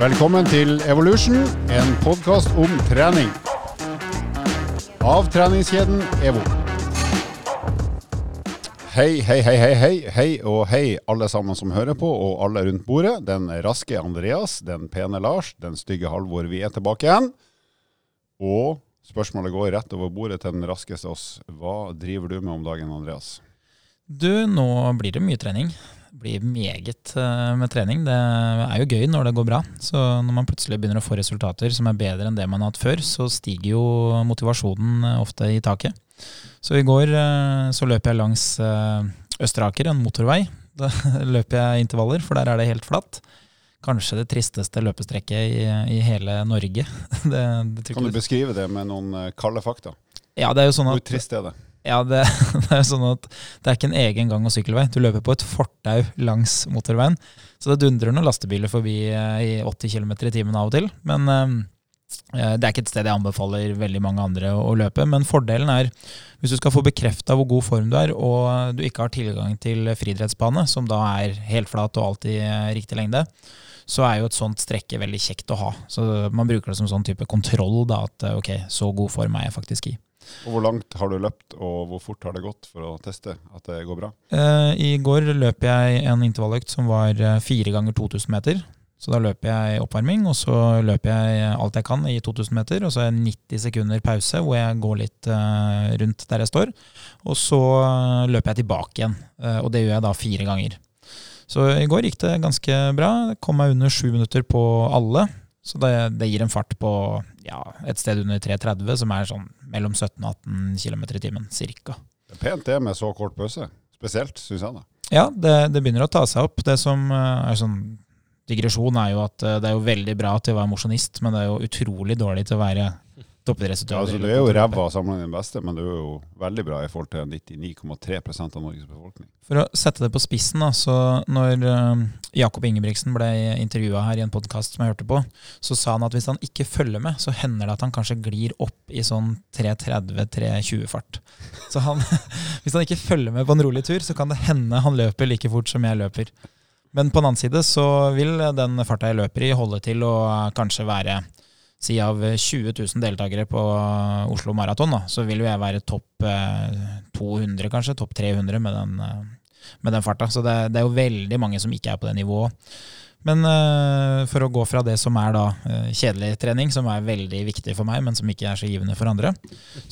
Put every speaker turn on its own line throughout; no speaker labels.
Velkommen til Evolution, en podkast om trening. Av treningskjeden EVO. Hei, hei, hei, hei, hei, hei og hei alle sammen som hører på, og alle rundt bordet. Den raske Andreas, den pene Lars, den stygge Halvor. Vi er tilbake igjen. Og spørsmålet går rett over bordet til den raskeste oss. Hva driver du med om dagen, Andreas?
Du, nå blir det mye trening. Blir meget eh, med trening. Det er jo gøy når det går bra. Så når man plutselig begynner å få resultater som er bedre enn det man har hatt før, så stiger jo motivasjonen eh, ofte i taket. Så i går eh, så løp jeg langs Østeraker, en motorvei. Da løper jeg intervaller, for der er det helt flatt. Kanskje det tristeste løpestrekket i, i hele Norge. Det,
det kan du beskrive det med noen kalde fakta?
Ja, det er jo sånn at...
Hvor trist er det?
Ja, det, det, er sånn at det er ikke en egen gang- og sykkelvei. Du løper på et fortau langs motorveien. Så det dundrer noen lastebiler forbi eh, i 80 km i timen av og til. Men eh, eh, det er ikke et sted jeg anbefaler veldig mange andre å, løpe. Men fordelen er, hvis du skal få bekrefta hvor god form du er, og du ikke har tilgang til friidrettsbane, som da er helt flat og alltid riktig lengde, så er jo et sånt strekke veldig kjekt å ha. Så man bruker det som sånn type kontroll, da, at ok, så god form er jeg faktisk i.
Og Hvor langt har du løpt, og hvor fort har det gått for å teste at det går bra?
Eh, I går løp jeg en intervalløkt som var eh, fire ganger 2000 meter. Så da løper jeg oppvarming, og så løper jeg alt jeg kan i 2000 meter. Og så er det 90 sekunder pause hvor jeg går litt eh, rundt der jeg står. Og så løper jeg tilbake igjen, eh, og det gjør jeg da fire ganger. Så i går gikk det ganske bra. Kom meg under sju minutter på alle. Så det, det, gir en fart på ja, et sted under 3,30, som er sånn mellom 17 og 18 km i timen, cirka.
Det er pent det med så kort pause. Spesielt, syns jeg. da.
Ja, det, det, begynner å ta seg opp. Det som eh, er sånn digresjon, er jo at eh, det er jo veldig bra til å være mosjonist, men det er jo utrolig dårlig til å være toppidrettsutøver.
Ja, altså, du er jo ræva sammenlignet med den beste, men du er jo veldig bra i forhold til 99,3% av Norges befolkning.
For å sette det på spissen, da, så når uh, Jakob Ingebrigtsen ble intervjua her i en podkast som jeg hørte på, så sa han at hvis han ikke følger med, så hender det at han kanskje glir opp i sånn 3.30-3.20-fart. Så han, hvis han ikke følger med på en rolig tur, så kan det hende han løper like fort som jeg løper. Men på den annen side så vil den farta jeg løper i, holde til å kanskje være si av 20 000 deltakere på Oslo Maraton, så vil jo jeg være topp 200, eh, kanskje. Topp 300 med den, eh, med den farta. Så det, det, er jo veldig mange som ikke er på det nivået. Men uh, for å gå fra det som er da uh, kjedelig trening, som er veldig viktig for meg, men som ikke er så givende for andre,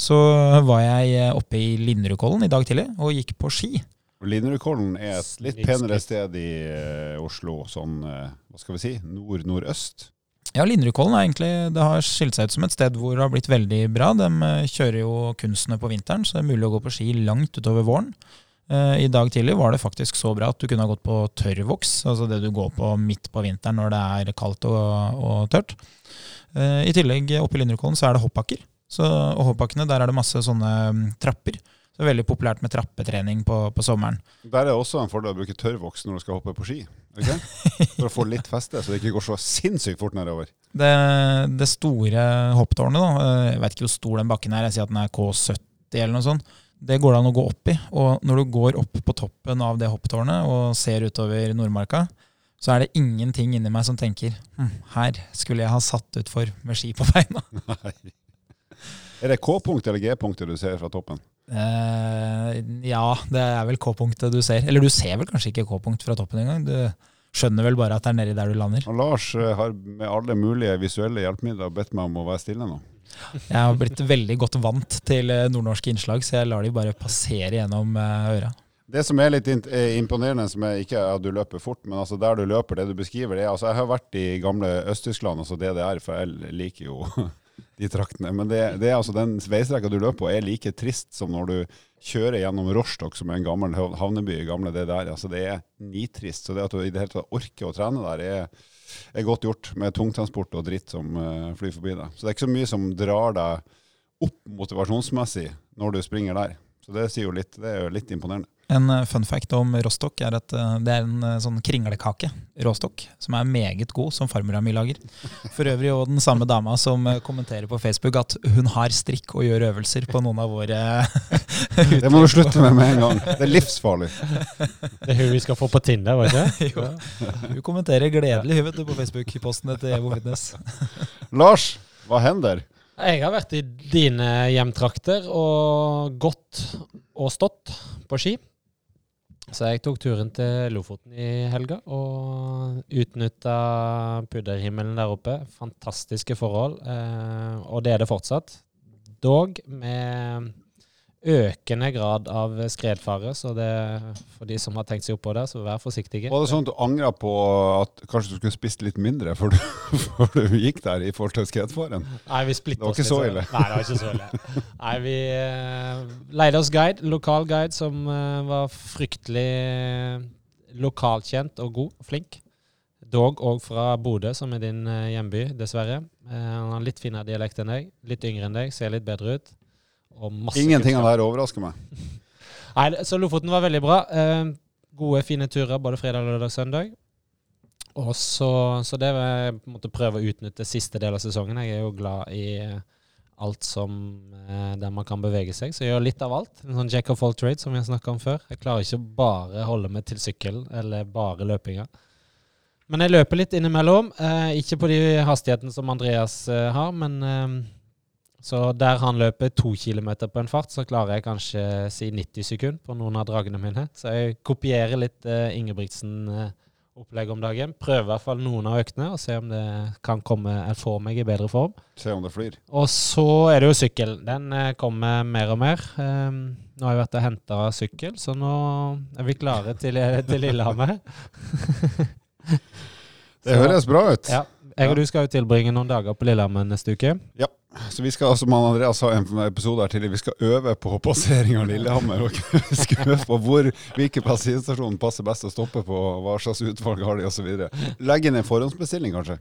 så var jeg oppe i Linderudkollen i dag tidlig og gikk på ski.
Linderudkollen er et litt penere sted i uh, Oslo, sånn hva skal vi si, nord-nordøst?
Ja, Linderudkollen er egentlig, det har skilt seg ut som et sted hvor det har blitt veldig bra. De eh, kjører jo kunstene på vinteren, så det er mulig å gå på ski langt utover våren. Eh, I dag tidlig var det faktisk så bra at du kunne ha gått på tørrvoks, altså det du går på midt på vinteren når det er kaldt og, og tørt. Eh, I tillegg oppe i Linderudkollen så er det hoppbakker. Og hoppbakkene, der er det masse sånne mm, trapper. Så det er veldig populært med trappetrening på, på sommeren.
Der er det også en fordel å bruke tørrvoks når du skal hoppe på ski. Okay? For å få litt feste, så det ikke går så sinnssykt fort nedover.
Det, det store hopptårnet, da, eh, jeg vet ikke hvor stor den bakken er, jeg sier at den er K70 eller noe sånt. Det går det an å gå opp i. Og når du går opp på toppen av det hopptårnet og ser utover Nordmarka, så er det ingenting inni meg som tenker hm, her skulle jeg ha satt ut for med ski på beina. Nei.
Er det K-punktet eller G-punktet du ser fra toppen?
Uh, ja, det er vel K-punktet du ser. Eller du ser vel kanskje ikke K-punkt fra toppen engang. Du skjønner vel bare at det er nedi der du lander.
Og Lars eh, har med alle mulige visuelle hjelpemidler bedt meg om å være stille nå.
Jeg har blitt veldig godt vant til eh, nordnorske innslag, så jeg lar de bare passere gjennom øra.
Det som er litt imponerende, som er ikke at du løper fort, men altså der du løper, det du beskriver, det er altså Jeg har vært i gamle Øst-Tyskland, altså DDR, for jeg liker jo de traktene. Men det, det er altså den veistrekka du løper på, er like trist som når du kjører gjennom Rostock, som er en gammel havneby gamle det der. Altså det er nitrist. Så det at du i det hele tatt orker å trene der, er, er godt gjort med tungtransport og dritt som uh, flyr forbi deg. Så det er ikke så mye som drar deg opp motivasjonsmessig når du springer der. Så det sier jo litt, det er jo litt imponerende.
En eh, fun fact om råstokk er at eh, det er en eh, sånn kringlekake, råstokk, som er meget god, som farmora mi lager. For øvrig og den samme dama som kommenterer på Facebook at hun har strikk og gjør øvelser på noen av våre
Det må du slutte med med en gang. Det er livsfarlig.
Det er hun vi skal få på Tinder, var det ikke?
Jo. Hun kommenterer gledelig hun vet du, på Facebook-postene til Evo Fitness.
Lars, hva hender?
Jeg har vært i dine hjemtrakter og gått og stått på ski. Så jeg tok turen til Lofoten i helga og utnytta pudderhimmelen der oppe. Fantastiske forhold, eh, og det er det fortsatt. Dog med økende grad av skredfare, så det for de som har tenkt seg oppå det, så vær forsiktige.
Var det sånn at du angra på at kanskje du skulle spist litt mindre før du, før du gikk der i forhold til skredfaren?
Nei, vi splitta
Det var
oss
ikke så ille.
Nei, det var ikke så ille. Nei, vi eh, leide oss guide, lokal guide, som eh, var fryktelig lokalkjent og god, flink. Dog òg fra Bodø, som er din eh, hjemby, dessverre. Han har litt finere dialekt enn deg, litt yngre enn deg, ser litt bedre ut. Og masse
Ingenting av det her overrasker meg.
Nei, så Lofoten var veldig bra. Eh, gode, fine turer både fredag, lørdag, og søndag. Og så, så det vil jeg på en måte prøve å utnytte siste del av sesongen. Jeg er jo glad i alt som eh, der man kan bevege seg, så jeg gjør litt av alt. En sånn jack of all trades som vi har snakka om før. Jeg klarer ikke bare holde meg til sykkel eller bare løpinga. Men jeg løper litt innimellom. Eh, ikke på de hastighetene som Andreas eh, har, men så der han løper to kilometer på en fart, så klarer jeg kanskje si 90 sekunder på noen av dragene mine. Så jeg kopierer litt eh, Ingebrigtsen-opplegg om dagen. Prøver i hvert fall noen av øktene, og se om det kan komme eller får meg i bedre form.
Se om det flyr.
Og så er det jo sykkel. Den eh, kommer mer og mer. Um, nå har jeg vært og henta sykkel, så nå er vi klare til, til Lillehammer.
Det høres bra ut.
Ja. Jeg og du skal jo tilbringe noen dager på Lillehammer neste uke. Ja.
Så vi skal, som han Andreas sa i en episode her tidligere, vi skal øve på passering av Lillehammer. Og vi skal øve på hvor, hvilken bensinstasjon passer best å stoppe på, hva slags utvalg har de osv. Legge en forhåndsbestilling, kanskje.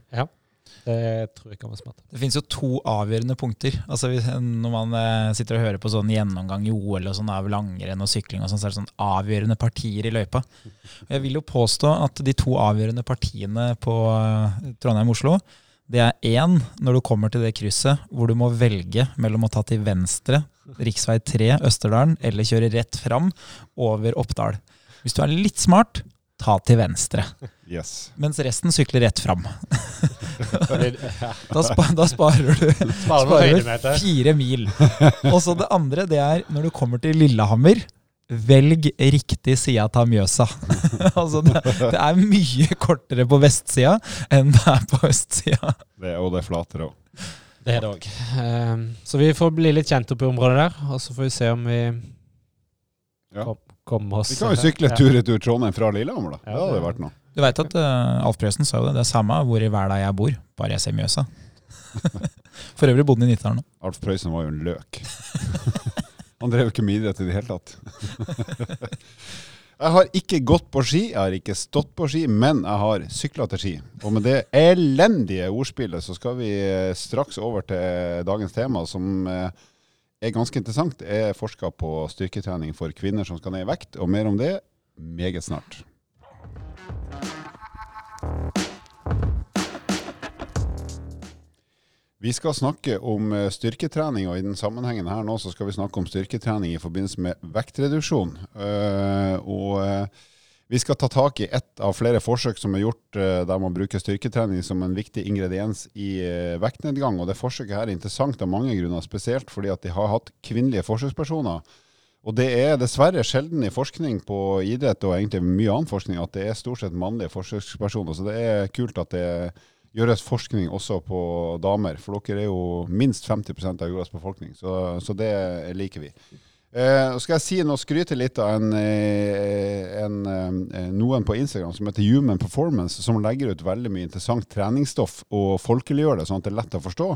Det tror jeg kan være smart.
Det finnes jo to avgjørende punkter. Altså Når man eh, sitter og hører på sånn gjennomgang i OL og sånn av langrenn og sykling, og sånn, så er det sånn avgjørende partier i løypa. Og Jeg vil jo påstå at de to avgjørende partiene på eh, Trondheim-Oslo, det er én når du kommer til det krysset hvor du må velge mellom å ta til venstre rv. 3 Østerdalen eller kjøre rett fram over Oppdal. Hvis du er litt smart, ta til venstre.
Yes.
Mens resten sykler rett fram. Da, spa, da sparer du
Sparer
du fire mil. Og så det andre, det er når du kommer til Lillehammer, velg riktig side av Mjøsa. altså det, det er mye kortere på vestsida enn det er på østsida.
Det, og det er flatere òg.
Det er det òg. så vi får bli litt kjent opp i området der, og så får vi se om vi
Ja.
kom, kommer oss
Vi kan jo sykle tur-retur Trondheim fra Lillehammer, da.
Ja,
Det hadde vært noe.
Du veit at uh, Alf Prøysen sa jo det. Det er samme hvor i verden jeg bor, bare jeg ser Mjøsa. For øvrig bodde han i Nittedal nå.
Alf Prøysen var jo en løk. Han drev ikke med idrett i det hele tatt. Jeg har ikke gått på ski, jeg har ikke stått på ski, men jeg har sykla til ski. Og med det elendige ordspillet så skal vi eh, straks over til dagens tema, som eh, er ganske interessant. Jeg forsker på styrketrening for kvinner som skal ned i vekt, og mer om det meget snart. Vi skal snakke om eh, styrketrening, og i den sammenhengen her nå så skal vi snakke om styrketrening i forbindelse med vektreduksjon. Eh, og eh, vi skal ta tak i ett av flere forsøk som er gjort der man bruker styrketrening som en viktig ingrediens i vektnedgang. Og det forsøket her er interessant av mange grunner, spesielt fordi at de har hatt kvinnelige forsøkspersoner. Og det er dessverre sjelden i forskning på idrett og egentlig mye annen forskning at det er stort sett mannlige forsøkspersoner. Så det er kult at det gjøres forskning også på damer, for dere er jo minst 50% av jordas befolkning, så, så det liker vi. Eh, skal jeg si noe, skryte litt av en, en, en, eh, noen på Instagram som heter Human Performance, som legger ut veldig mye interessant treningsstoff og folkeliggjør det sånn at det er lett å forstå.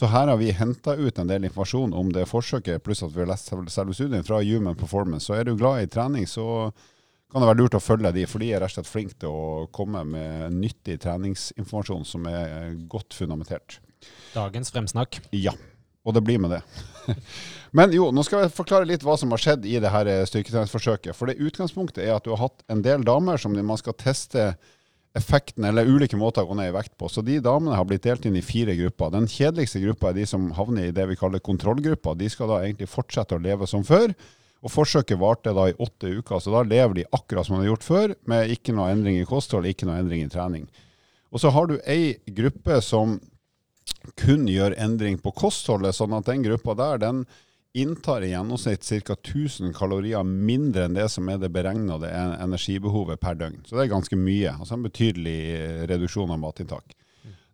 Så her har vi henta ut en del informasjon om det forsøket, pluss at vi har lest selve studien fra Human Performance. Så er du glad i trening, så kan det være lurt å følge de, for de er rett og slett flinke til å komme med nyttig treningsinformasjon som er godt fundamentert.
Dagens fremsnakk.
Ja. og det blir med det. Men jo, nå skal jeg forklare litt hva som har skjedd i det her eh, styrketreningsforsøket. For det utgangspunktet er at du har hatt en del damer som man skal teste effekten, eller ulike måter å gå ned i vekt på. Så de damene har blitt delt inn i fire grupper. Den kjedeligste gruppa er de som havner i det vi kaller kontrollgruppa. De skal da egentlig fortsette å leve som før. Og Forsøket varte da i åtte uker, så da lever de akkurat som de har gjort før, med ikke noe endring i kosthold, ikke noe endring i trening. Og så har du ei gruppe som kun gjør endring på kostholdet, sånn at den gruppa der, den inntar i gjennomsnitt ca. 1000 kalorier mindre enn det som er det beregnede energibehovet per døgn. Så det er ganske mye. Altså en betydelig eh, reduksjon av matinntak.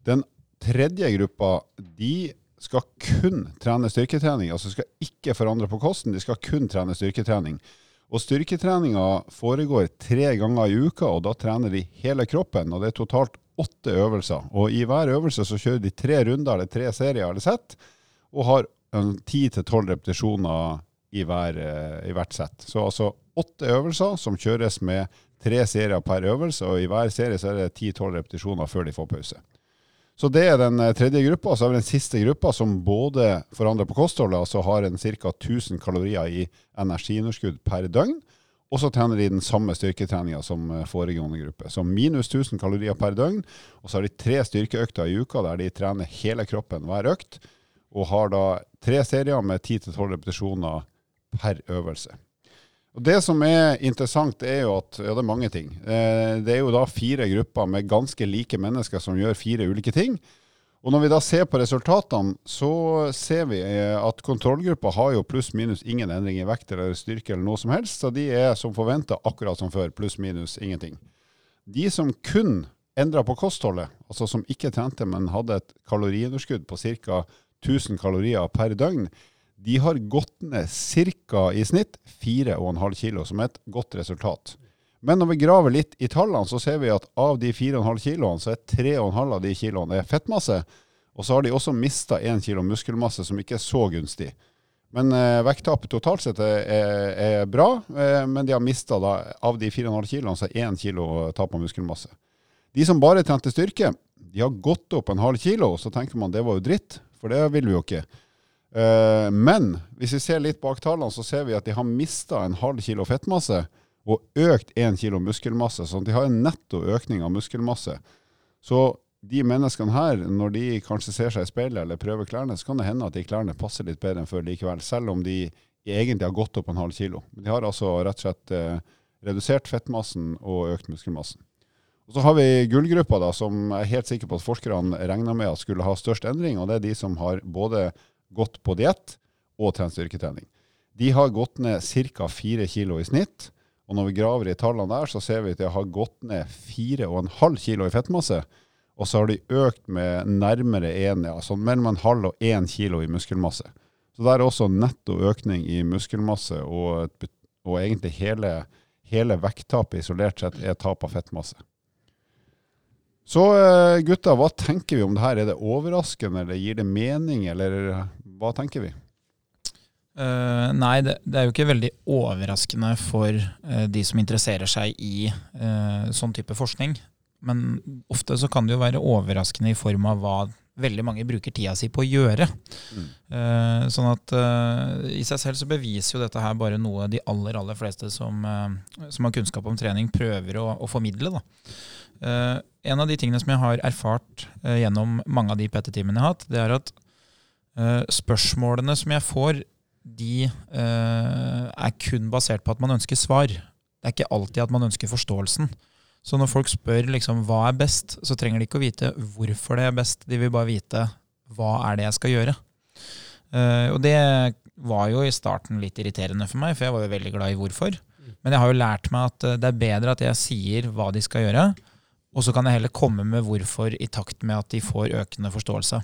Den tredje gruppa de skal kun trene styrketrening. Altså skal ikke forandre på kosten, de skal kun trene styrketrening. Og styrketreninga foregår tre ganger i uka, og da trener de hele kroppen. Og det er totalt åtte øvelser. Og i hver øvelse så kjører de tre runder eller tre serier eller sett, og har ti til tolv repetisjoner i, hver, eh, i hvert sett. Så altså åtte øvelser som kjøres med tre serier per øvelse, og i hver serie så er det ti-tolv repetisjoner før de får pause. Så det er den eh, tredje gruppa. Så har vi den siste gruppa som både forandrer på kostholdet, altså har en ca. 1000 kalorier i energiunderskudd per døgn. Og så trener de den samme styrketreninga som eh, foregående gruppe. Så minus 1000 kalorier per døgn. Og så har de tre styrkeøkter i uka der de trener hele kroppen hver økt og har da tre serier med 10-12 repetisjoner per øvelse. Og Det som er interessant, er jo at ja, det er mange ting. Eh, det er jo da fire grupper med ganske like mennesker som gjør fire ulike ting. Og Når vi da ser på resultatene, så ser vi eh, at kontrollgruppa har jo pluss-minus ingen endring i vekt eller styrke eller noe som helst, så de er som forventa akkurat som før, pluss-minus ingenting. De som kun endra på kostholdet, altså som ikke trente, men hadde et kaloriunderskudd på ca. 1000 kalorier per døgn, de har gått ned ca. i snitt 4,5 kilo, som er et godt resultat. Men når vi graver litt i tallene, så ser vi at av de 4,5 kiloene, så er 3,5 av de kiloene fettmasse. Og så har de også mista 1 kilo muskelmasse, som ikke er så gunstig. Men eh, vekttapet totalt sett er, er, er bra, eh, men de har mista av de 4,5 kiloene, så er 1 kilo tap av muskelmasse. De som bare trente styrke, de har gått opp en halv kilo, og så tenker man det var jo dritt for det vil vi jo ikke. Uh, men hvis vi ser litt bak tallene, så ser vi at de har mista en halv kilo fettmasse og økt én kilo muskelmasse. Så de har en netto økning av muskelmasse. Så de menneskene her, når de kanskje ser seg i speilet eller prøver klærne, så kan det hende at de klærne passer litt bedre enn før likevel, selv om de egentlig har gått opp en halv kilo. De har altså rett og slett uh, redusert fettmassen og økt muskelmassen. Og Så har vi gullgruppa, da, som jeg er helt sikker på at forskerne regna med at skulle ha størst endring. og Det er de som har både gått på diett og trent styrketrening. De har gått ned ca. 4 kg i snitt. Og når vi graver i tallene der, så ser vi at de har gått ned 4,5 kg i fettmasse. Og så har de økt med nærmere 1, ja, sånn mellom en halv og 1 kg i muskelmasse. Så det er også netto økning i muskelmasse, og, og egentlig hele, hele vekttapet isolert sett er tap av fettmasse. Så eh, gutta, hva tenker vi om det her? Er det overraskende, eller gir det mening, eller hva tenker vi?
Uh, nei, det, det, er jo ikke veldig overraskende for uh, de som interesserer seg i uh, sånn type forskning. Men ofte så kan det jo være overraskende i form av hva veldig mange bruker tida si på å gjøre. Mm. sånn at i seg selv så beviser jo dette her bare noe de aller, aller fleste som, som har kunnskap om trening, prøver å, å formidle. da. Uh, en av de tingene som jeg har erfart uh, gjennom mange av de PT-timene jeg har hatt, det er at uh, spørsmålene som jeg får, de er kun basert på at man ønsker svar. Det er ikke alltid at man ønsker forståelsen. Så når folk spør liksom, hva er best, så trenger de ikke å vite hvorfor det er best. De vil bare vite hva er det jeg skal gjøre. og det var jo i starten litt irriterende for meg, for jeg var jo veldig glad i hvorfor. Men jeg har jo lært meg at det er bedre at jeg sier hva de skal gjøre, og så kan jeg heller komme med hvorfor i takt med at de får økende forståelse.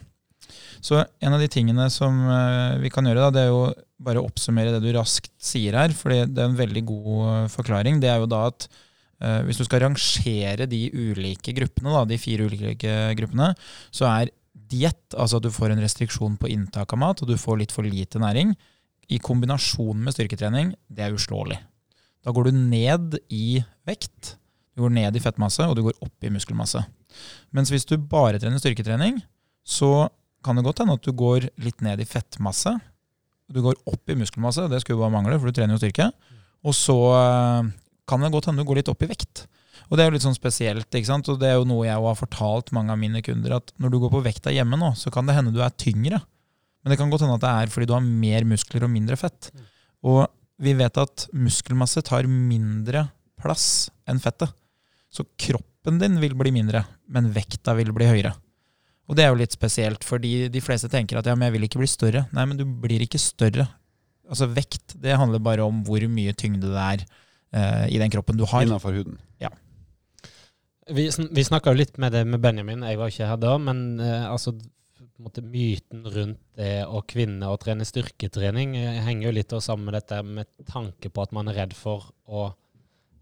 Så en av de tingene som eh, vi kan gjøre, da, det er jo bare å oppsummere det du raskt sier her, for det er en veldig god eh, forklaring. Det er jo da at eh, hvis du skal rangere de ulike gruppene, da, de fire ulike gruppene, så er diett, altså at du får en restriksjon på inntak av mat, og du får litt for lite næring, i kombinasjon med styrketrening, det er uslåelig. Da går du ned i vekt, du går ned i fettmasse, og du går opp i muskelmasse. Mens hvis du bare trener styrketrening, så kan det godt hende at du går litt ned i fettmasse. Du går opp i muskelmasse, det skulle bare mangle, for du trener jo styrke. Og så eh, kan det godt hende du går litt opp i vekt. Og det er jo litt sånn spesielt, ikke sant? og det er jo noe jeg har fortalt mange av mine kunder, at når du går på vekta hjemme nå, så kan det hende du er tyngre. Men det kan godt hende at det er fordi du har mer muskler og mindre fett. Og vi vet at muskelmasse tar mindre plass enn fettet. Så kroppen din vil bli mindre, men vekta vil bli høyere. Og det er jo litt spesielt, fordi de fleste tenker at ja, men jeg vil ikke bli større. Nei, men du blir ikke større. Altså Vekt det handler bare om hvor mye tyngde det er eh, i den kroppen du har.
Innenfor huden.
Vi, vi snakka jo litt med det med Benjamin, jeg var ikke her da, men eh, altså på en måte myten rundt det å kvinne og trene styrketrening eh, henger jo litt sammen med dette med tanke på at man er redd for å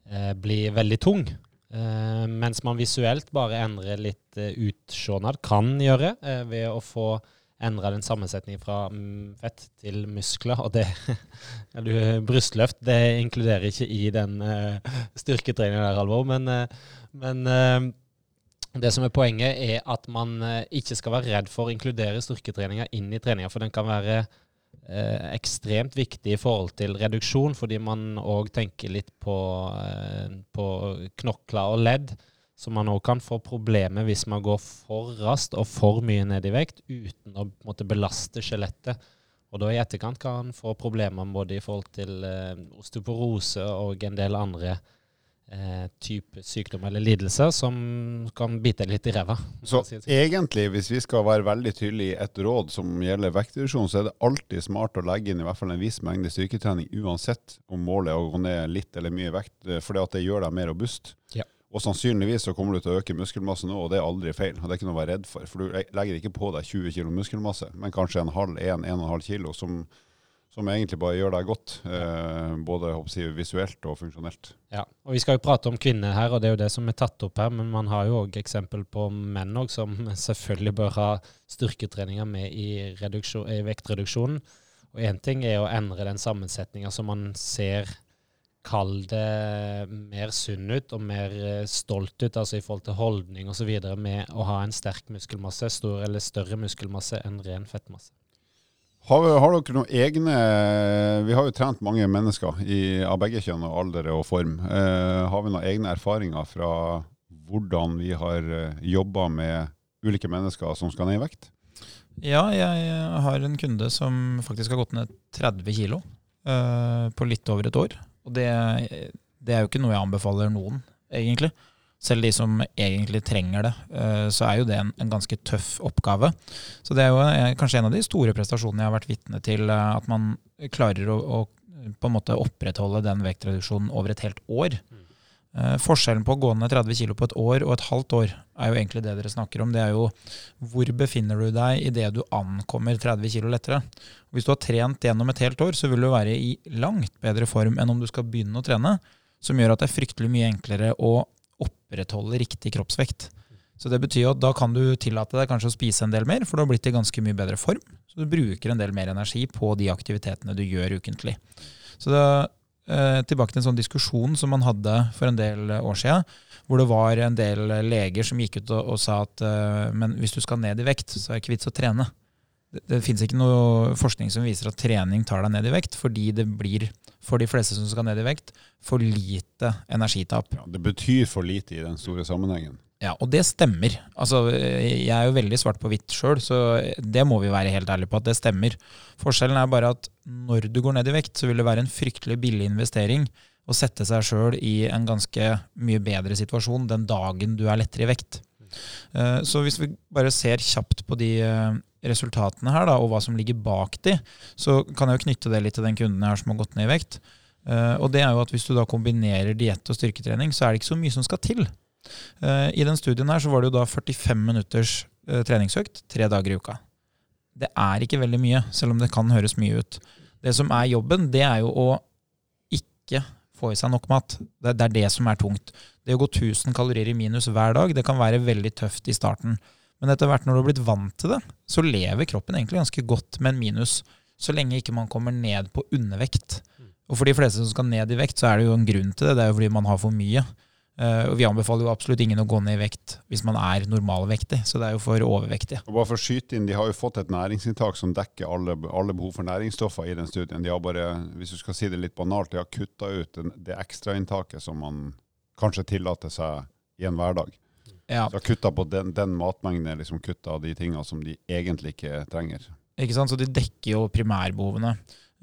eh, bli veldig tung. Eh, mens man visuelt bare endrer litt uh, utsjånad, kan gjøre, uh, ved å få endra den sammensetningen fra mm, fett til muskler. Og det eller, Brystløft det inkluderer ikke i den uh, styrketreningen der, Alvor, men, eh, men eh, det som er poenget, er at man eh, ikke skal være redd for å inkludere styrketreninga inn i treninga, for den kan være eh, ekstremt viktig i forhold til reduksjon, fordi man òg tenker litt på, eh, på knokler og ledd. Så man òg kan få problemer hvis man går for raskt og for mye ned i vekt uten å måtte belaste skjelettet. Og da i etterkant kan man få problemer både i forhold til eh, osteoporose og en del andre eh, type sykdom eller lidelse som kan bite litt i ræva.
Så
si sånn.
egentlig, hvis vi skal være veldig tydelige i et råd som gjelder vektreduksjon, så er det alltid smart å legge inn i hvert fall en viss mengde styrketrening, uansett om målet er å gå ned litt eller mye vekt, for fordi at det gjør deg mer robust.
Ja.
Og sannsynligvis så kommer du til å øke muskelmasse nå, og det er aldri feil. og Det er ikke noe å være redd for. For du legger ikke på deg 20 kg muskelmasse, men kanskje en halv, en, en og en halv kilo, som, som egentlig bare gjør deg godt. Eh, både jeg, visuelt og funksjonelt.
Ja, og Vi skal jo prate om kvinner her, og det er jo det som er tatt opp her. Men man har jo òg eksempel på menn også, som selvfølgelig bør ha styrketreninger med i, i vektreduksjonen. Og én ting er å endre den sammensetninga som man ser Kall det mer sunn ut og mer eh, stolt ut, altså i forhold til holdning osv. med å ha en sterk muskelmasse, stor eller større muskelmasse enn ren fettmasse.
Har, har dere noen egne Vi har jo trent mange mennesker i, av begge kjønn og alder og form. Eh, har vi noen egne erfaringer fra hvordan vi har uh, jobba med ulike mennesker som skal ned i vekt?
Ja, jeg har en kunde som faktisk har gått ned 30 kilo eh, på litt over et år. Og det, det er jo ikke noe jeg anbefaler noen, egentlig. Selv de som egentlig trenger det, eh, så er jo det en, ganske tøff oppgave. Så det er jo eh, kanskje en av de store prestasjonene jeg har vært vitne til, eh, at man klarer å, å på en måte opprettholde den vektreduksjonen over et helt år. Eh, forskjellen på å gå ned 30 kg på et år og et halvt år er jo egentlig det dere snakker om. Det er jo hvor befinner du deg idet du ankommer 30 kg lettere. Hvis du har trent gjennom et helt år, så vil du være i langt bedre form enn om du skal begynne å trene, som gjør at det er fryktelig mye enklere å opprettholde riktig kroppsvekt. Så det betyr jo at da kan du tillate deg kanskje å spise en del mer, for du har blitt i ganske mye bedre form. Så du bruker en del mer energi på de aktivitetene du gjør ukentlig. Så det, eh, tilbake til en sånn diskusjon som man hadde for en del år siden, hvor det var en del leger som gikk ut og, og sa at eh, men hvis du skal ned i vekt, så er det ikke vits å trene. Det, det finnes ikke noe forskning som viser at trening tar deg ned i vekt, fordi det blir, for de fleste som skal ned i vekt, for lite energitap.
Ja, det betyr for lite i den store sammenhengen.
Ja, og det stemmer. Altså, jeg er jo veldig svart på hvitt sjøl, så det må vi være helt ærlige på at det stemmer. Forskjellen er bare at når du går ned i vekt, så vil det være en fryktelig billig investering å sette seg sjøl i en ganske mye bedre situasjon den dagen du er lettere i vekt. Eh, Så hvis vi bare ser kjapt på de eh, resultatene her, da, og hva som ligger bak de, så kan jeg jo knytte det litt til den kunden har som har gått ned i vekt. Uh, Og det er jo at hvis du da kombinerer diett og styrketrening, så er det ikke så mye som skal til. Uh, I den studien her så var det jo da 45 minutters uh, treningsøkt tre dager i uka. Det er ikke veldig mye, selv om det kan høres mye ut. Det som er jobben, det er jo å ikke få i seg nok mat. Det, det er det som er tungt. Det å gå 1000 kalorier i minus hver dag, det kan være veldig tøft i starten. Men etter hvert når du har blitt vant til det, så lever kroppen egentlig ganske godt med en minus. Så lenge ikke man kommer ned på undervekt. Og for de fleste som skal ned i vekt, så er det jo en grunn til det. Det er jo fordi man har for mye. Uh, og vi anbefaler jo absolutt ingen å gå ned i vekt hvis man er normalvektig, så det er jo for overvektige.
Og bare for å skyte inn, De har jo fått et næringsinntak som dekker alle, alle behov for næringsstoffer i den studien. De har bare, hvis du skal si det litt banalt, de har kutta ut det ekstrainntaket som man kanskje tillater seg i en hverdag.
Ja,
Så kutta på den, den matmengden, liksom kutta de tingene som de egentlig ikke trenger.
ikke sant? Så de dekker jo primærbehovene.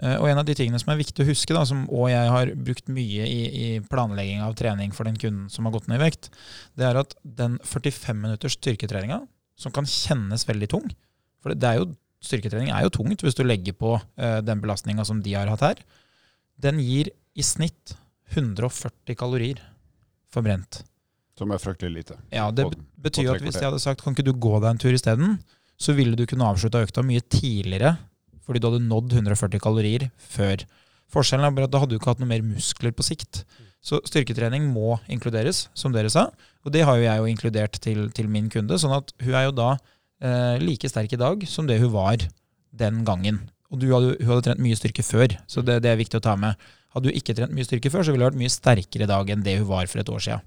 Eh, Og en av de tingene som er viktig å huske, da, som og jeg har brukt mye i, i planlegging av trening for den kunden som har gått ned i vekt, det er at den 45 minutters styrketreninga, som kan kjennes veldig tung For det er jo, styrketrening er jo tungt hvis du legger på uh, den belastninga som de har hatt her. Den gir i snitt 140 kalorier forbrent.
Som er fryktelig lite.
Ja, Det
På-
betyr
på
at hvis jeg hadde sagt kan ikke du gå deg en tur isteden, så ville du kunne avslutta økta mye tidligere fordi du hadde nådd 140 kalorier før. Forskjellen er bare at da hadde du ikke hatt noe mer muskler på sikt. Så styrketrening må inkluderes, som dere sa. Og det har jo jeg jo inkludert til, til min kunde. Sånn at hun er jo da eh, like sterk i dag som det hun var den gangen. Og du hadde, hun hadde trent mye styrke før, så det, det er viktig å ta med. Hadde hun ikke trent mye styrke før, så ville hun vært mye sterkere i dag enn det hun var for et år siden.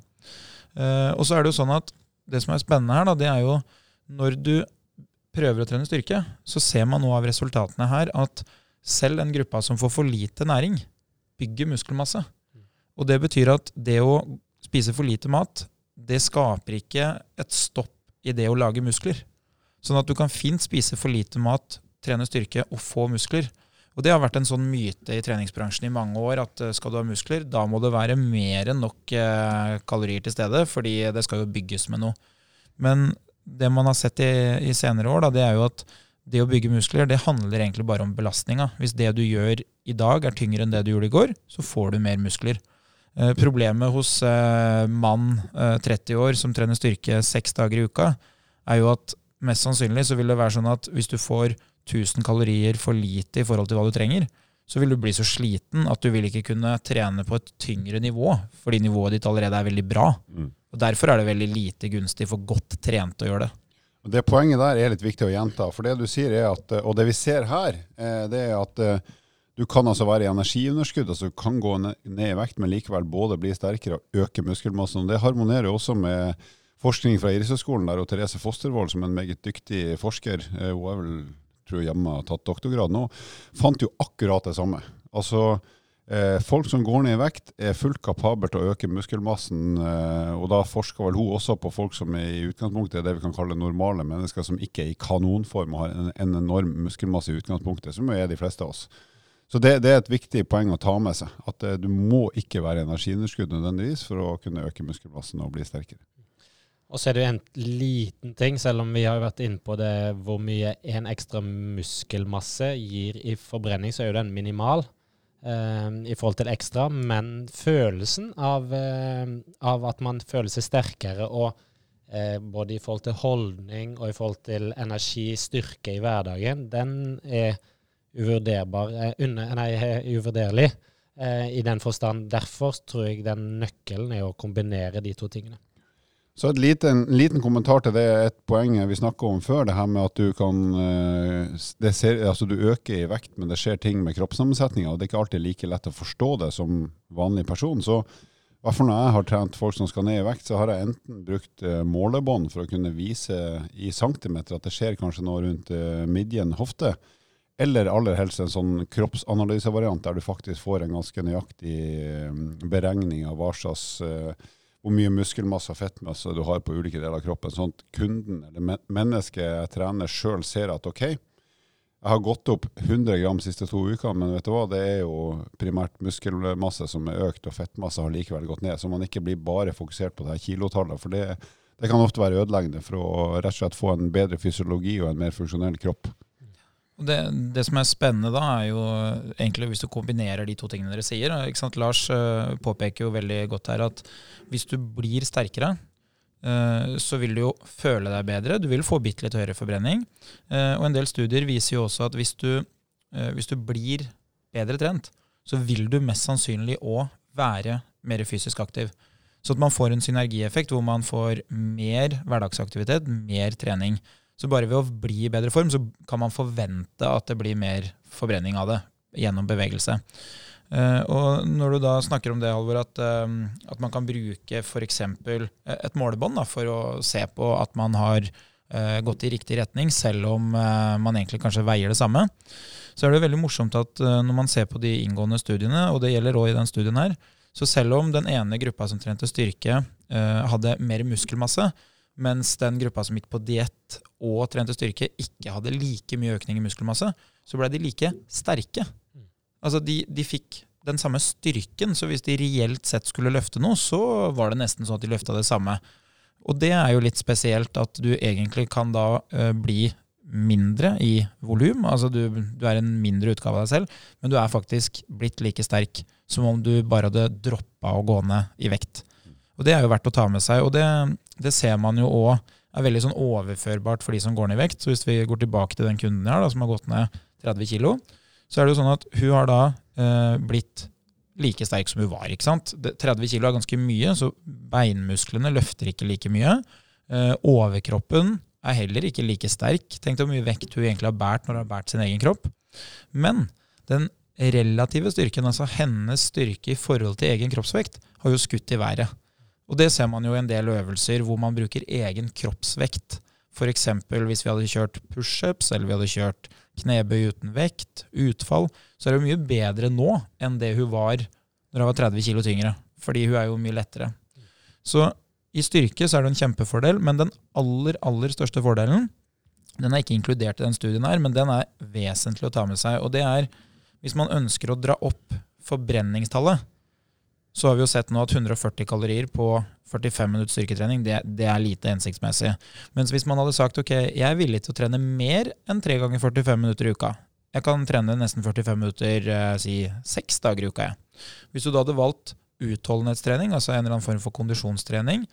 Eh, og så er det jo sånn at det som er spennende her, da, det er jo når du prøver å trene styrke, så ser man nå av resultatene her at selv den gruppa som får for lite næring, bygger muskelmasse. Og det betyr at det å spise for lite mat, det skaper ikke et stopp i det å lage muskler. Sånn at du kan fint spise for lite mat, trene styrke og få muskler. Og det har vært en sånn myte i treningsbransjen i mange år at eh, skal du ha muskler, da må det være mer enn nok eh, kalorier til stede, fordi det skal jo bygges med noe. Men det man har sett i, i senere år, da, det er jo at det å bygge muskler, det handler egentlig bare om belastninga. Hvis det du gjør i dag er tyngre enn det du gjorde i går, så får du mer muskler. Eh, problemet hos eh, mann eh, 30 år som trener styrke seks dager i uka, er jo at mest sannsynlig så vil det være sånn at hvis du får 1000 kalorier for lite i forhold til hva du trenger, så vil du bli så sliten at du vil ikke kunne trene på et tyngre nivå, fordi nivået ditt allerede er veldig bra.
Mm.
Og Derfor er det veldig lite gunstig for godt trente å gjøre det.
Og Det poenget der er litt viktig å gjenta. For det du sier er at, og det vi ser her, eh, det er at eh, du kan altså være i energiunderskudd. altså Du kan gå ned i vekt, men likevel både bli sterkere og øke muskelmassen. Og Det harmonerer jo også med forskning fra Idrettshøgskolen, der og Therese Fostervold, som er en meget dyktig forsker, eh, hun er vel tror hjemme har tatt doktorgrad nå, fant jo akkurat det samme. Altså, eh, Folk som går ned i vekt, er fullt kapabelt til å øke muskelmassen. Eh, og da forsker vel hun også på folk som i utgangspunktet er det vi kan kalle normale mennesker, som ikke er i kanonform og har en enorm muskelmasse i utgangspunktet, som jo er de fleste av oss. Så det, det er et viktig poeng å ta med seg. At eh, du må ikke være energiunderskudd nødvendigvis for å kunne øke muskelmassen og bli sterkere.
Og så er det jo en liten ting, selv om vi har vært inne på det, hvor mye en ekstra muskelmasse gir i forbrenning, så er jo den minimal eh, i forhold til ekstra. Men følelsen av, eh, av at man føler seg sterkere, og eh, både i forhold til holdning og i forhold til energi, styrke i hverdagen, den er uvurderbar, eh, under, nei, eh, uvurderlig. eh, I den forstand. Derfor tror jeg den nøkkelen er å kombinere de to tingene.
Så et liten, en liten kommentar til det, et poeng vi snakka om før, det her med at du kan eh, ser, altså Du øker i vekt, men det skjer ting med kroppssammensetninga, det er ikke alltid like lett å forstå det som vanlig person. Så hvert fall når jeg har trent folk som skal ned i vekt, så har jeg enten brukt eh, målebånd for å kunne vise i centimeter at det skjer kanskje noe rundt eh, midjen, hofte, eller aller helst en sånn kroppsanalysevariant der du faktisk får en ganske nøyaktig beregning av hva slags hvor mye muskelmasse og fettmasse du har på ulike deler av kroppen, sånn at kunden eller mennesket jeg trener sjøl ser at ok, jeg har gått opp 100 gram de siste to ukene, men vet du hva, det er jo primært muskelmasse som er økt, og fettmasse har likevel gått ned. Så man ikke blir bare fokusert på det her kilotallet, for det, det kan ofte være ødeleggende for å rett og slett få en bedre fysiologi og en mer funksjonell kropp.
Det, det som er spennende da, er jo egentlig hvis du kombinerer de to tingene dere sier. Lars eh, påpeker jo veldig godt her at hvis du blir sterkere, eh, så vil du jo føle deg bedre. Du vil få bitte litt høyere forbrenning. Eh, og en del studier viser jo også at hvis du, hvis du blir bedre trent, så vil du mest sannsynlig òg være mer fysisk aktiv. Så at man får en synergieffekt hvor man får mer hverdagsaktivitet, mer trening. Så bare ved å bli i bedre form, så kan man forvente at det blir mer forbrenning av det gjennom bevegelse. Uh, og når du da snakker om det, Halvor, at, uh, at man kan bruke f.eks. et målebånd da, for å se på at man har uh, gått i riktig retning, selv om eh, man egentlig kanskje veier det samme, så er det veldig morsomt at eh, når man ser på de inngående studiene, og det gjelder òg i den studien her, så selv om den ene gruppa som trente styrke, eh, hadde mer muskelmasse, mens den gruppa som gikk på diett og trente styrke, ikke hadde like mye økning i muskelmasse, så ble de like sterke. Altså, de, de fikk den samme styrken, så hvis de reelt sett skulle løfte noe, så var det nesten sånn at de løfta det samme. Og det er jo litt spesielt at du egentlig kan da uh, bli mindre i volum. Altså du, du, er en mindre utgave av deg selv, men du er faktisk blitt like sterk som om du bare hadde droppa å gå ned i vekt. Og det er jo verdt å ta med seg. Og det, det ser man jo òg er veldig sånn overførbart for de som går ned i vekt. Så hvis vi går tilbake til den kunden her da, som har gått ned 30 kg, så er det jo sånn at hun har da eh, blitt like sterk som hun var. ikke sant? 30 kg er ganske mye, så beinmusklene løfter ikke like mye. Eh, overkroppen er heller ikke like sterk. Tenk deg hvor mye vekt hun egentlig har båret når hun har båret sin egen kropp. Men den relative styrken, altså hennes styrke i forhold til egen kroppsvekt, har jo skutt i været. Og det ser man jo i en del øvelser hvor man bruker egen kroppsvekt. F.eks. hvis vi hadde kjørt pushups, eller vi hadde kjørt knebøy uten vekt, utfall, så er det mye bedre nå enn det hun var når hun var 30 kg tyngre. Fordi hun er jo mye lettere. Så i styrke så er det en kjempefordel, men den aller, aller største fordelen den er ikke inkludert i den studien her, men den er vesentlig å ta med seg. Og det er hvis man ønsker å dra opp forbrenningstallet, så har vi jo sett nå at 140 kalorier på 45 minutter styrketrening, det, det, er lite hensiktsmessig. Mens hvis man hadde sagt ok, jeg er villig til å trene mer enn 3 ganger 45 minutter i uka, jeg kan trene nesten 45 minutter eh, si seks dager i uka, jeg. Hvis du da hadde valgt utholdenhetstrening, altså en eller annen form for kondisjonstrening,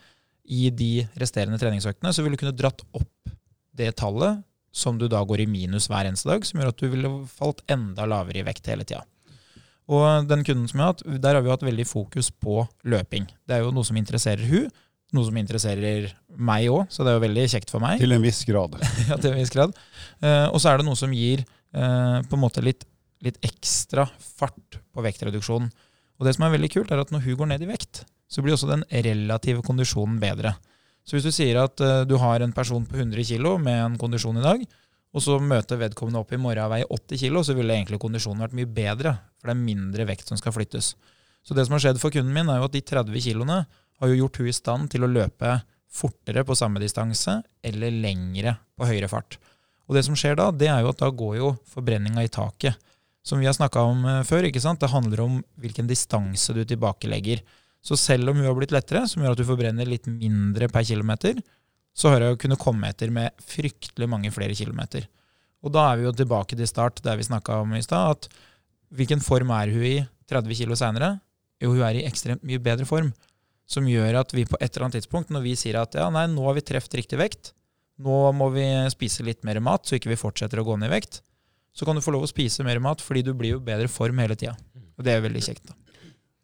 i de resterende treningsøktene, så ville du kunne dratt opp det tallet som du da går i minus hver eneste dag, som gjør at du ville falt enda lavere i vekt hele tida. Og den kunden som jeg har hatt, der har vi hatt veldig fokus på løping. Det er jo noe som interesserer hun, noe som interesserer meg òg, så det er jo veldig kjekt for meg.
Til en viss grad.
ja, til en viss grad. Uh, og så er det noe som gir uh, på en måte litt, litt, ekstra fart på vektreduksjonen. Og det som er veldig kult, er at når hun går ned i vekt, så blir også den relative kondisjonen bedre. Så hvis du sier at uh, du har en person på 100 kg med en kondisjon i dag, og så møter vedkommende opp i morgen og veier 80 kg, så ville egentlig kondisjonen vært mye bedre. For det er mindre vekt som skal flyttes. Så det som har skjedd for kunden min, er jo at de 30 kiloene har jo gjort hun i stand til å løpe fortere på samme distanse eller lengre på høyere fart. Og det som skjer da, det er jo at da går jo forbrenninga i taket. Som vi har snakka om eh, før, ikke sant? det handler om hvilken distanse du tilbakelegger. Så selv om hun har blitt lettere, som gjør at du forbrenner litt mindre per kilometer, så har jeg jo kunnet komme etter med fryktelig mange flere kilometer. Og da er vi jo tilbake til start, der vi snakka om i stad, at hvilken form er hun i 30 kilo seinere? Jo, hun er i ekstremt mye bedre form. Som gjør at vi på et eller annet tidspunkt, når vi sier at ja, nei, nå har vi truffet riktig vekt, nå må vi spise litt mer mat så ikke vi fortsetter å gå ned i vekt, så kan du få lov å spise mer mat fordi du blir jo bedre form hele tida. Og det er veldig kjekt. da.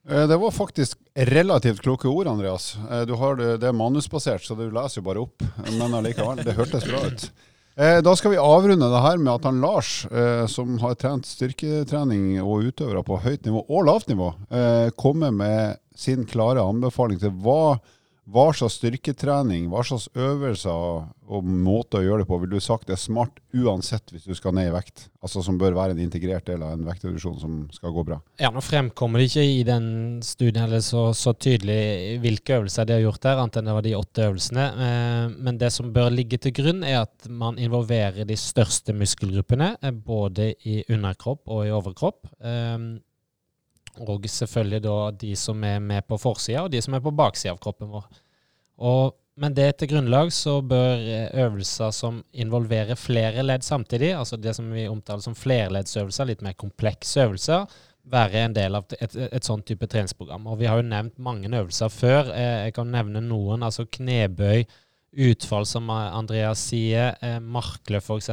Eh, det var faktisk relativt kloke ord, Andreas. Eh, du har det, det er manusbasert, så du leser jo bare opp. Men allikevel, det hørtes bra ut. Eh, da skal vi avrunde det her med at han Lars, som har trent styrketrening og utøvere på høyt nivå og lavt nivå, kommer med sin klare anbefaling til hva hva slags styrketrening, hva slags øvelser og måter å gjøre det på vil du sagt er smart uansett hvis du skal ned i vekt? Altså Som bør være en integrert del av en vektreduksjon som skal gå bra?
Ja, Nå fremkommer det ikke i den studien eller så, så tydelig hvilke øvelser de har gjort der, annet enn det var de åtte øvelsene. Eh, men det som bør ligge til grunn, er at man involverer de største muskelgruppene, eh, både i underkropp og i overkropp. Og selvfølgelig da de som er med på forsida, og de som er på baksida av kroppen vår. Og men det til grunnlag så bør eh, øvelser som involverer flere ledd samtidig, altså det som vi omtaler som flerleddsøvelser, litt mer komplekse øvelser, være en del av et, et sånn type treningsprogram. Og vi har jo nevnt mange øvelser før. Eh, jeg kan nevne noen, altså knebøy, utfall som Andreas sier, eh, markløft f.eks.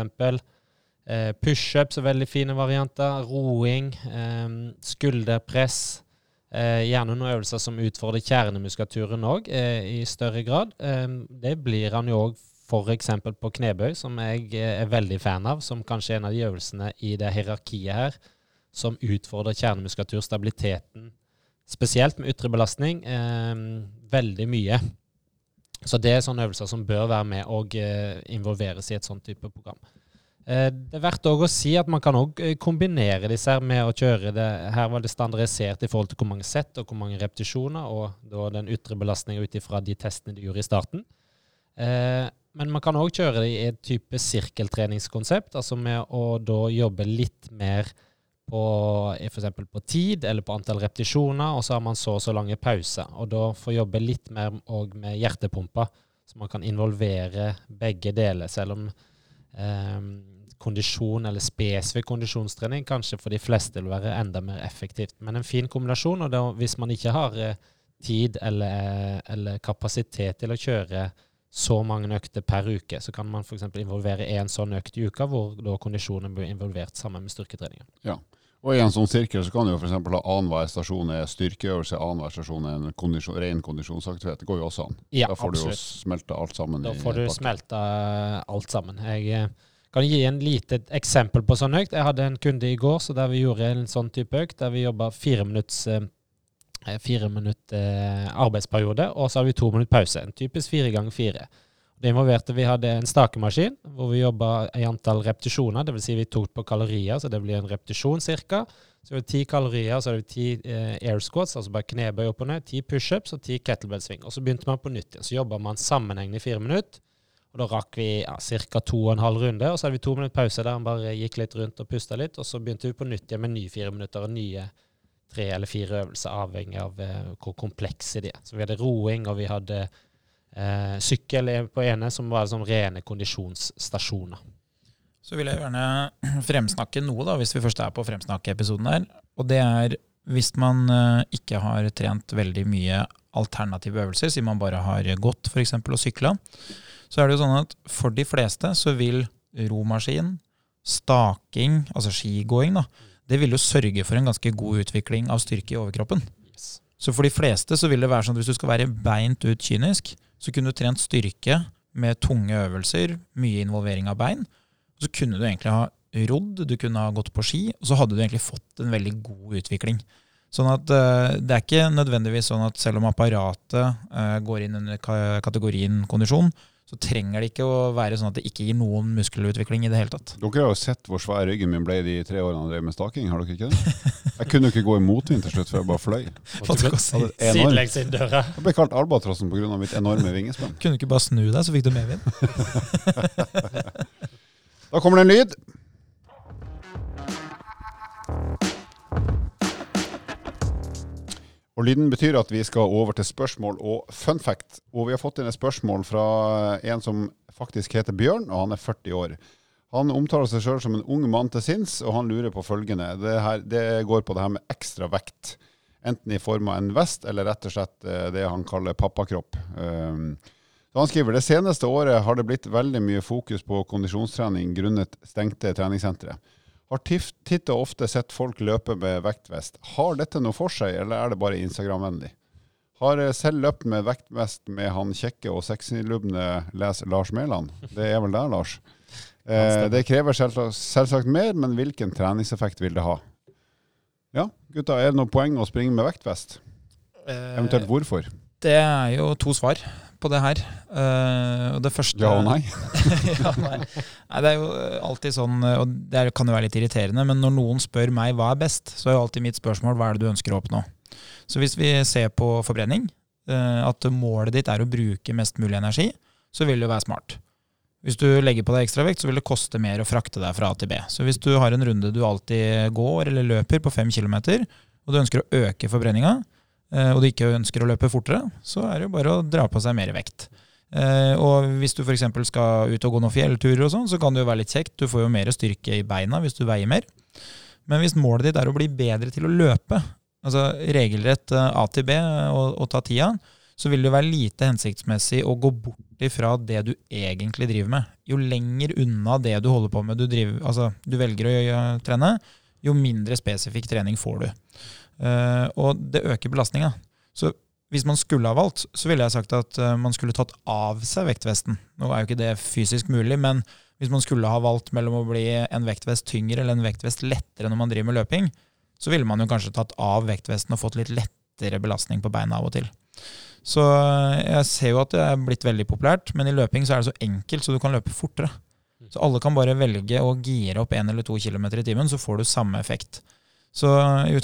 Eh, Pushups er veldig fine varianter. Roing. Eh, skulderpress. Eh, gjerne noen øvelser som utfordrer kjernemuskulaturen òg, eh, i større grad. Eh, det blir han jo òg f.eks. på knebøy, som jeg eh, er veldig fan av. Som kanskje er en av de øvelsene i det hierarkiet her som utfordrer kjernemuskulatur, stabiliteten, spesielt med ytre belastning, veldig mye. Så det er sånne øvelser som bør være med og involveres i et sånt type program. Eh, det er verdt å si at man kan eh, kombinere disse her med å kjøre det Her var det standardisert i forhold til hvor mange sett og hvor mange repetisjoner, og den ytre belastninga ut ifra de testene du gjorde i starten. Eh, men man kan òg kjøre det i et type sirkeltreningskonsept, altså med å da jobbe litt mer på f.eks. på tid eller på antall repetisjoner, og så har man så og så lange pauser. Og da få jobbe litt mer òg med hjertepumpa, så man kan involvere begge deler, selv om kondisjon eller spesifikk kondisjonstrening kanskje for de fleste vil være enda mer effektivt. Men en fin kombinasjon, og da, hvis man ikke har eh, tid eller, eller kapasitet til å kjøre så mange økter per uke, så kan man f.eks. involvere én sånn økt i uka, hvor da kondisjonen blir involvert sammen med styrketreningen.
Ja. Og i en sånn sirkel så kan du f.eks. ha annenhver stasjon er styrkeøvelse, annenhver stasjon er en kondisjon, ren kondisjonsaktivitet. Det går jo også an.
Ja,
da får
absolutt.
du jo smelta alt sammen.
Da får du smelta alt sammen. Jeg eh, kan gi en lite eksempel på sånn økt. Jeg hadde en kunde i går så der vi gjorde en sånn type økt, der vi jobba fire minutts eh, fire minutter eh, arbeidsperiode, og så hadde vi to minutter pause. En typisk fire ganger fire. Det involverte Vi hadde en stakemaskin hvor vi jobba i antall repetisjoner. Dvs. Si vi tok på kalorier, så det blir en repetisjon ca. Så er det ti kalorier, så er det ti eh, air squats, altså bare knebøy opp og ned, ti pushups og ti kettlebell-sving. Og så begynte man på nytt igjen. Så jobba man sammenhengende i fire minutter. Og da rakk vi ja, to og en halv runde, og så hadde vi to minutter pause der han bare gikk litt rundt og pusta litt. Og så begynte vi på nytt igjen med nye fire minutter og nye tre eller fire øvelser, avhengig av eh, hvor komplekse de er. Så vi hadde roing, og vi hadde eh, sykkel på ene, som var sånn rene kondisjonsstasjoner.
Så vil jeg gjerne fremsnakke noe, da, hvis vi først er på fremsnakkeepisoden her. Og det er hvis man eh, ikke har trent veldig mye alternative øvelser, siden man bare har gått f.eks. og sykla, så er det jo sånn at for de fleste så vil romaskin, staking, altså skigåing, da, det vil jo sørge for en ganske god utvikling av styrke i overkroppen. Så for de fleste så vil det være sånn at hvis du skal være beint ut kynisk, så kunne du trent styrke med tunge øvelser, mye involvering av bein. Så kunne du egentlig ha rodd, du kunne ha gått på ski, og så hadde du egentlig fått en veldig god utvikling. Sånn at uh, det er ikke nødvendigvis sånn at selv om apparatet uh, går inn under kategorien kondisjon, så trenger det ikke å være sånn at det ikke gir noen muskelutvikling i det hele tatt.
Dere har jo sett hvor svær ryggen min ble de tre årene jeg drev med staking, har dere ikke det? Jeg kunne jo ikke gå i motvind til slutt, for jeg bare fløy.
Sidelengs inn døra.
Jeg ble kalt albatrossen pga. mitt enorme vingespenn.
Kunne du ikke bare snu deg, så fikk du medvind?
Da kommer det en lyd. Og Lyden betyr at vi skal over til spørsmål og fun fact. Og vi har fått inn et spørsmål fra en som faktisk heter Bjørn, og han er 40 år. Han omtaler seg sjøl som en ung mann til sinns, og han lurer på følgende. Det, her, det går på det her med ekstra vekt. Enten i form av en vest, eller rett og slett eh, det han kaller pappakropp. Um, så han skriver det seneste året har det blitt veldig mye fokus på kondisjonstrening grunnet stengte treningssentre. Har titt og ofte sett folk løpe med vektvest. Har dette noe for seg, eller er det bare Instagram-vennlig? Har eh, selv løpt med vektvest med han kjekke og sexylubne les Lars Mæland. Det er vel der, Lars. Eh, det krever selvsagt, selvsagt mer, men hvilken treningseffekt vil det ha? Ja, gutta, er det noe poeng å springe med vektvest? Eventuelt hvorfor?
Det er jo to svar på det her. Eh, det første
Ja og nei?
ja, nei. nei, det er jo alltid sånn, og det kan jo være litt irriterende, men når noen spør meg hva er best, så er jo alltid mitt spørsmål hva er det du ønsker å oppnå. Så hvis vi ser på forbrenning, eh, at målet ditt er å bruke mest mulig energi, så vil det jo være smart. Hvis du legger på deg ekstravekt, så vil det koste mer å frakte deg fra A til B. Så hvis du har en runde du alltid går eller løper på fem kilometer, og du ønsker å øke forbrenninga, eh, og du ikke ønsker å løpe fortere, så er det jo bare å dra på seg mer vekt. Eh, og hvis du f.eks. skal ut og gå noen fjellturer, og sånn, så kan det jo være litt kjekt. Du får jo mer styrke i beina hvis du veier mer. Men hvis målet ditt er å bli bedre til å løpe, altså regelrett eh, A til B og, og ta tida, så vil det være lite hensiktsmessig å gå bort ifra det du egentlig driver med. Jo lenger unna det du holder på med, du, driver, altså, du velger å trene, jo mindre spesifikk trening får du. Eh, og det øker belastninga. Så hvis man skulle ha valgt, så ville jeg sagt at eh, man skulle tatt av seg vektvesten. Nå er jo ikke det fysisk mulig, men hvis man skulle ha valgt mellom å bli en vektvest tyngre eller en vektvest lettere når man driver med løping, så ville man jo kanskje tatt av vektvesten og fått litt lettere belastning på beina av og til. Så eh, jeg ser jo at det er blitt veldig populært, men i løping så er det så enkelt, så du kan løpe fortere. Så alle kan bare velge å gire opp én eller to kilometer i timen, så får du samme effekt.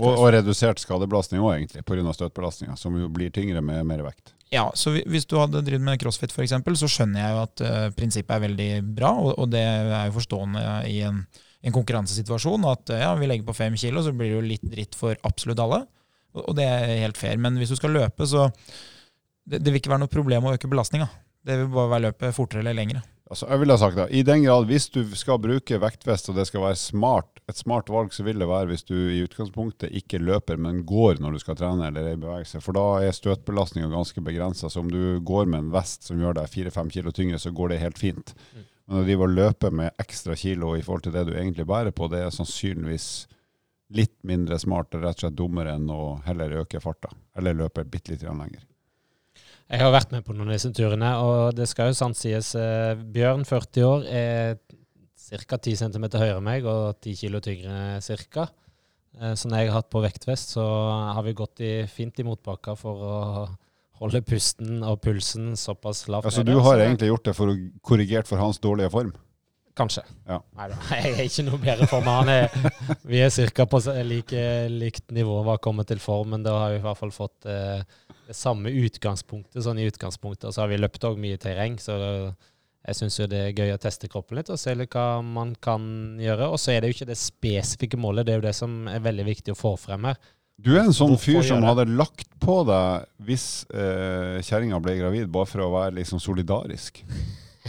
Og, og redusert skadebelastning òg, egentlig, pga. støtbelastninga, som jo blir tyngre med mer vekt.
Ja, så hvis du hadde drevet med crossfit f.eks., så skjønner jeg jo at uh, prinsippet er veldig bra, og, og det er jo forstående i en, en konkurransesituasjon at uh, ja, vi legger på fem kilo, så blir det jo litt dritt for absolutt alle. Og, og det er helt fair. Men hvis du skal løpe, så det, det vil ikke være noe problem å øke belastninga. Det vil bare være løpet fortere eller lengre.
Altså, jeg ville ha sagt det. I den grad hvis du skal bruke vektvest og det skal være smart, et smart valg, så vil det være hvis du i utgangspunktet ikke løper, men går når du skal trene eller er i bevegelse. For da er støtbelastninga ganske begrensa. Så om du går med en vest som gjør deg fire-fem kilo tyngre, så går det helt fint. Men å drive og løpe med ekstra kilo i forhold til det du egentlig bærer på, det er sannsynligvis litt mindre smart, og rett og slett dummere enn å heller øke farta. Eller løpe bitte litt lenger.
Jeg har vært med på noen av disse turene, og det skal jo sant sies. eh, Bjørn, 40 år, er ca. 10 cm høyere enn meg og 10 kg tyngre ca. Så når jeg har hatt på vektvest, så har vi gått i, fint i motbakka for å holde pusten og pulsen såpass lavt.
Ja,
så
du har egentlig gjort det for å korrigert for hans dårlige form.
Kanskje.
Ja.
Nei da, jeg er ikke noe bedre for Han er, vi er ca. på like, likt nivå hva kommer til form, men da har vi i hvert fall fått eh, det samme utgangspunktet. Sånn i utgangspunktet, og så har vi løpt òg mye terreng, så jeg syns det er gøy å teste kroppen litt og se litt hva man kan gjøre. Og så er det jo ikke det spesifikke målet, det er jo det som er veldig viktig å få frem her.
Du er en sånn fyr som hadde lagt på deg hvis eh, kjerringa ble gravid, bare for å være liksom solidarisk.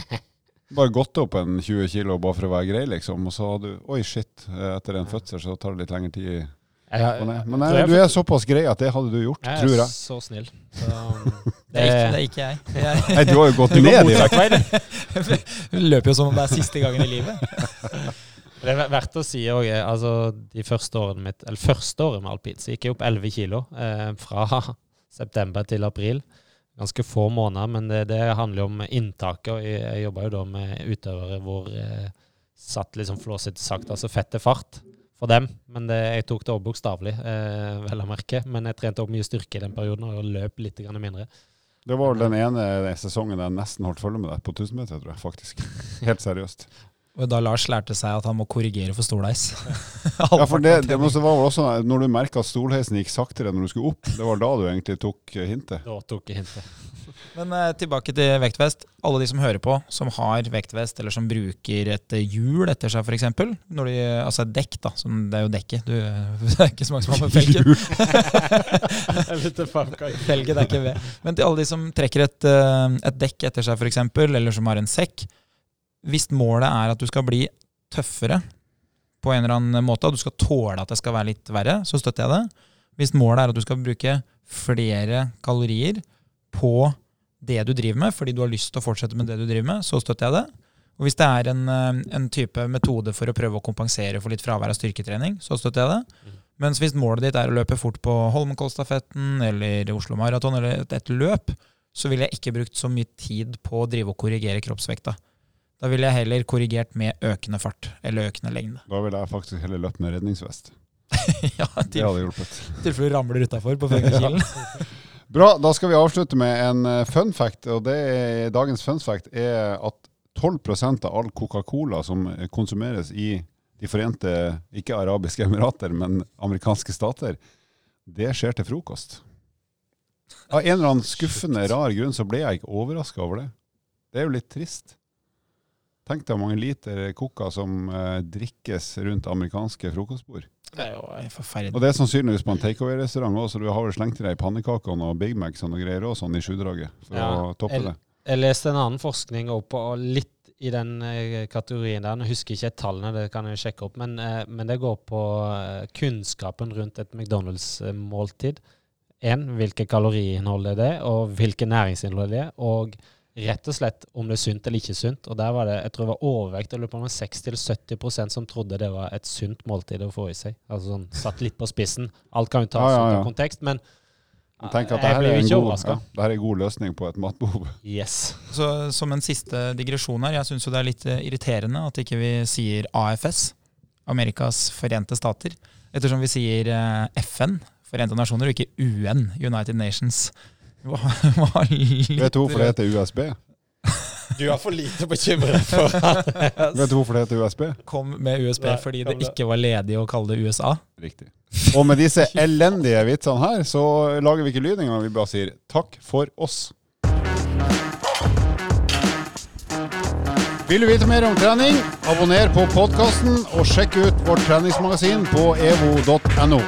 Bare gått opp en 20 kilo bare for å være grei, liksom. Og så hadde du Oi, shit. eh, Etter en fødsel så tar det litt lengre tid.
Jeg, har-
Men,
jeg
men
tror
eh,
jeg
du er såpass grei at det hadde du gjort,
jeg
tror
er
jeg.
så snill. Så, um,
Det er ikke, det er ikke jeg. jeg
Nei, du har jo gått ned i vekt.
Hun
løper jo som om det er siste gangen i livet.
Det er verdt å si òg, altså de første årene mitt, eller første året med alpin, så gikk jeg opp 11 kilo eh, fra september til april. Ganske få måneder, men det, det handler jo om inntaket. og Jeg, jeg jobba jo da med utøvere hvor eh, satt liksom flåsete sagt, altså fett til fart for dem. Men det, jeg tok det også bokstavelig, eh, vel å merke. Men jeg trente opp mye styrke i den perioden og løp litt grann mindre.
Det var den ene sesongen jeg nesten holdt følge med deg på 1000 meter, tror jeg faktisk. Helt seriøst.
Og da Lars lærte seg at han må korrigere for stolheis.
Ja, for det, det var også når du merka at stolheisen gikk saktere når du skulle opp. Det var da du egentlig tok eh, hintet.
Da tok jeg hintet.
Men eh, tilbake til vektvest. Alle de som hører på, som har vektvest, eller som bruker et eh, hjul etter seg f.eks. Altså et dekk, da. Som det er jo dekket. Du, det er ikke så mange som har med felgen. Felgen er ikke ved. Men til alle de som trekker et, eh, et dekk etter seg f.eks., eller som har en sekk. Hvis målet er at du skal bli tøffere på en eller annen måte, at du skal tåle at det skal være litt verre, så støtter jeg det. Hvis målet er at du skal bruke flere kalorier på det du driver med, fordi du har lyst til å fortsette med det du driver med, så støtter jeg det. Og hvis det er en, eh, en type metode for å prøve å kompensere for litt fravær av styrketrening, så støtter jeg det.
Mm.
Mens hvis målet ditt er å løpe fort på Holmenkollstafetten eller Oslo Maraton eller et, et løp, så ville jeg ikke brukt så mye tid på å drive og korrigere kroppsvekta. Da ville jeg heller korrigert med økende fart eller økende lengde.
Da ville jeg faktisk heller løpt med redningsvest.
ja,
Det
til
hadde hjulpet.
tilfelle du ramler utafor på 500 kilen.
Bra, da skal vi avslutte med en eh, fun fact. og det er, Dagens fun fact er at 12% av all Coca-Cola som konsumeres i De forente, ikke arabiske emirater, men amerikanske stater, det skjer til frokost. Av en eller annen skuffende rar grunn så ble jeg ikke overraska over det. Det er jo litt trist. Tenk deg hvor mange liter coca som eh, drikkes rundt amerikanske frokostbord.
Det er jo
Og det er sannsynligvis på en takeaway-restaurant òg, så du har vel slengt i deg pannekakene og Big Macs og greier òg sånn i sjudraget, for
Ja,
å toppe det.
Jeg leste en annen forskning opp, på litt i den eh, kategorien der. Nå husker jeg ikke tallene, det kan jeg sjekke opp, men, eh, men det går på eh, kunnskapen rundt et McDonald's-måltid. En, hvilke kaloriinnhold er det, og hvilke næringsinnhold det er, og rett og slett om det er sunt eller ikke sunt. Og der var det, jeg tror det var overvekt, jeg lurer på om det var 60-70% som trodde det var et sunt måltid å få i seg. Altså sånn, satt litt på spissen. Alt kan jo tas
Ja, ja,
ut av kontekst, men
Jeg tenker at
jeg blir jo ikke overraska.
ja, dette er en god løsning på et matbehov.
Yes.
Så Som en siste digresjon her, jeg syns jo det er litt eh, irriterende at ikke vi sier AFS, Amerikas forente stater. Ettersom vi sier eh, FN, Forente nasjoner, og ikke UN, United Nations.
Vet du hvorfor det heter USB?
Du er for lite bekymret for
Vet du hvorfor det heter USB?
kom med USB
Nei,
fordi det
det.
ikke var ledig å kalle det USA.
Riktig. Og med disse elendige vitsene her, så lager vi ikke lyd engang. Vi bare sier takk for oss. Vil du vite mer om trening, abonner på podkasten og sjekk ut vårt treningsmagasin på evo.no.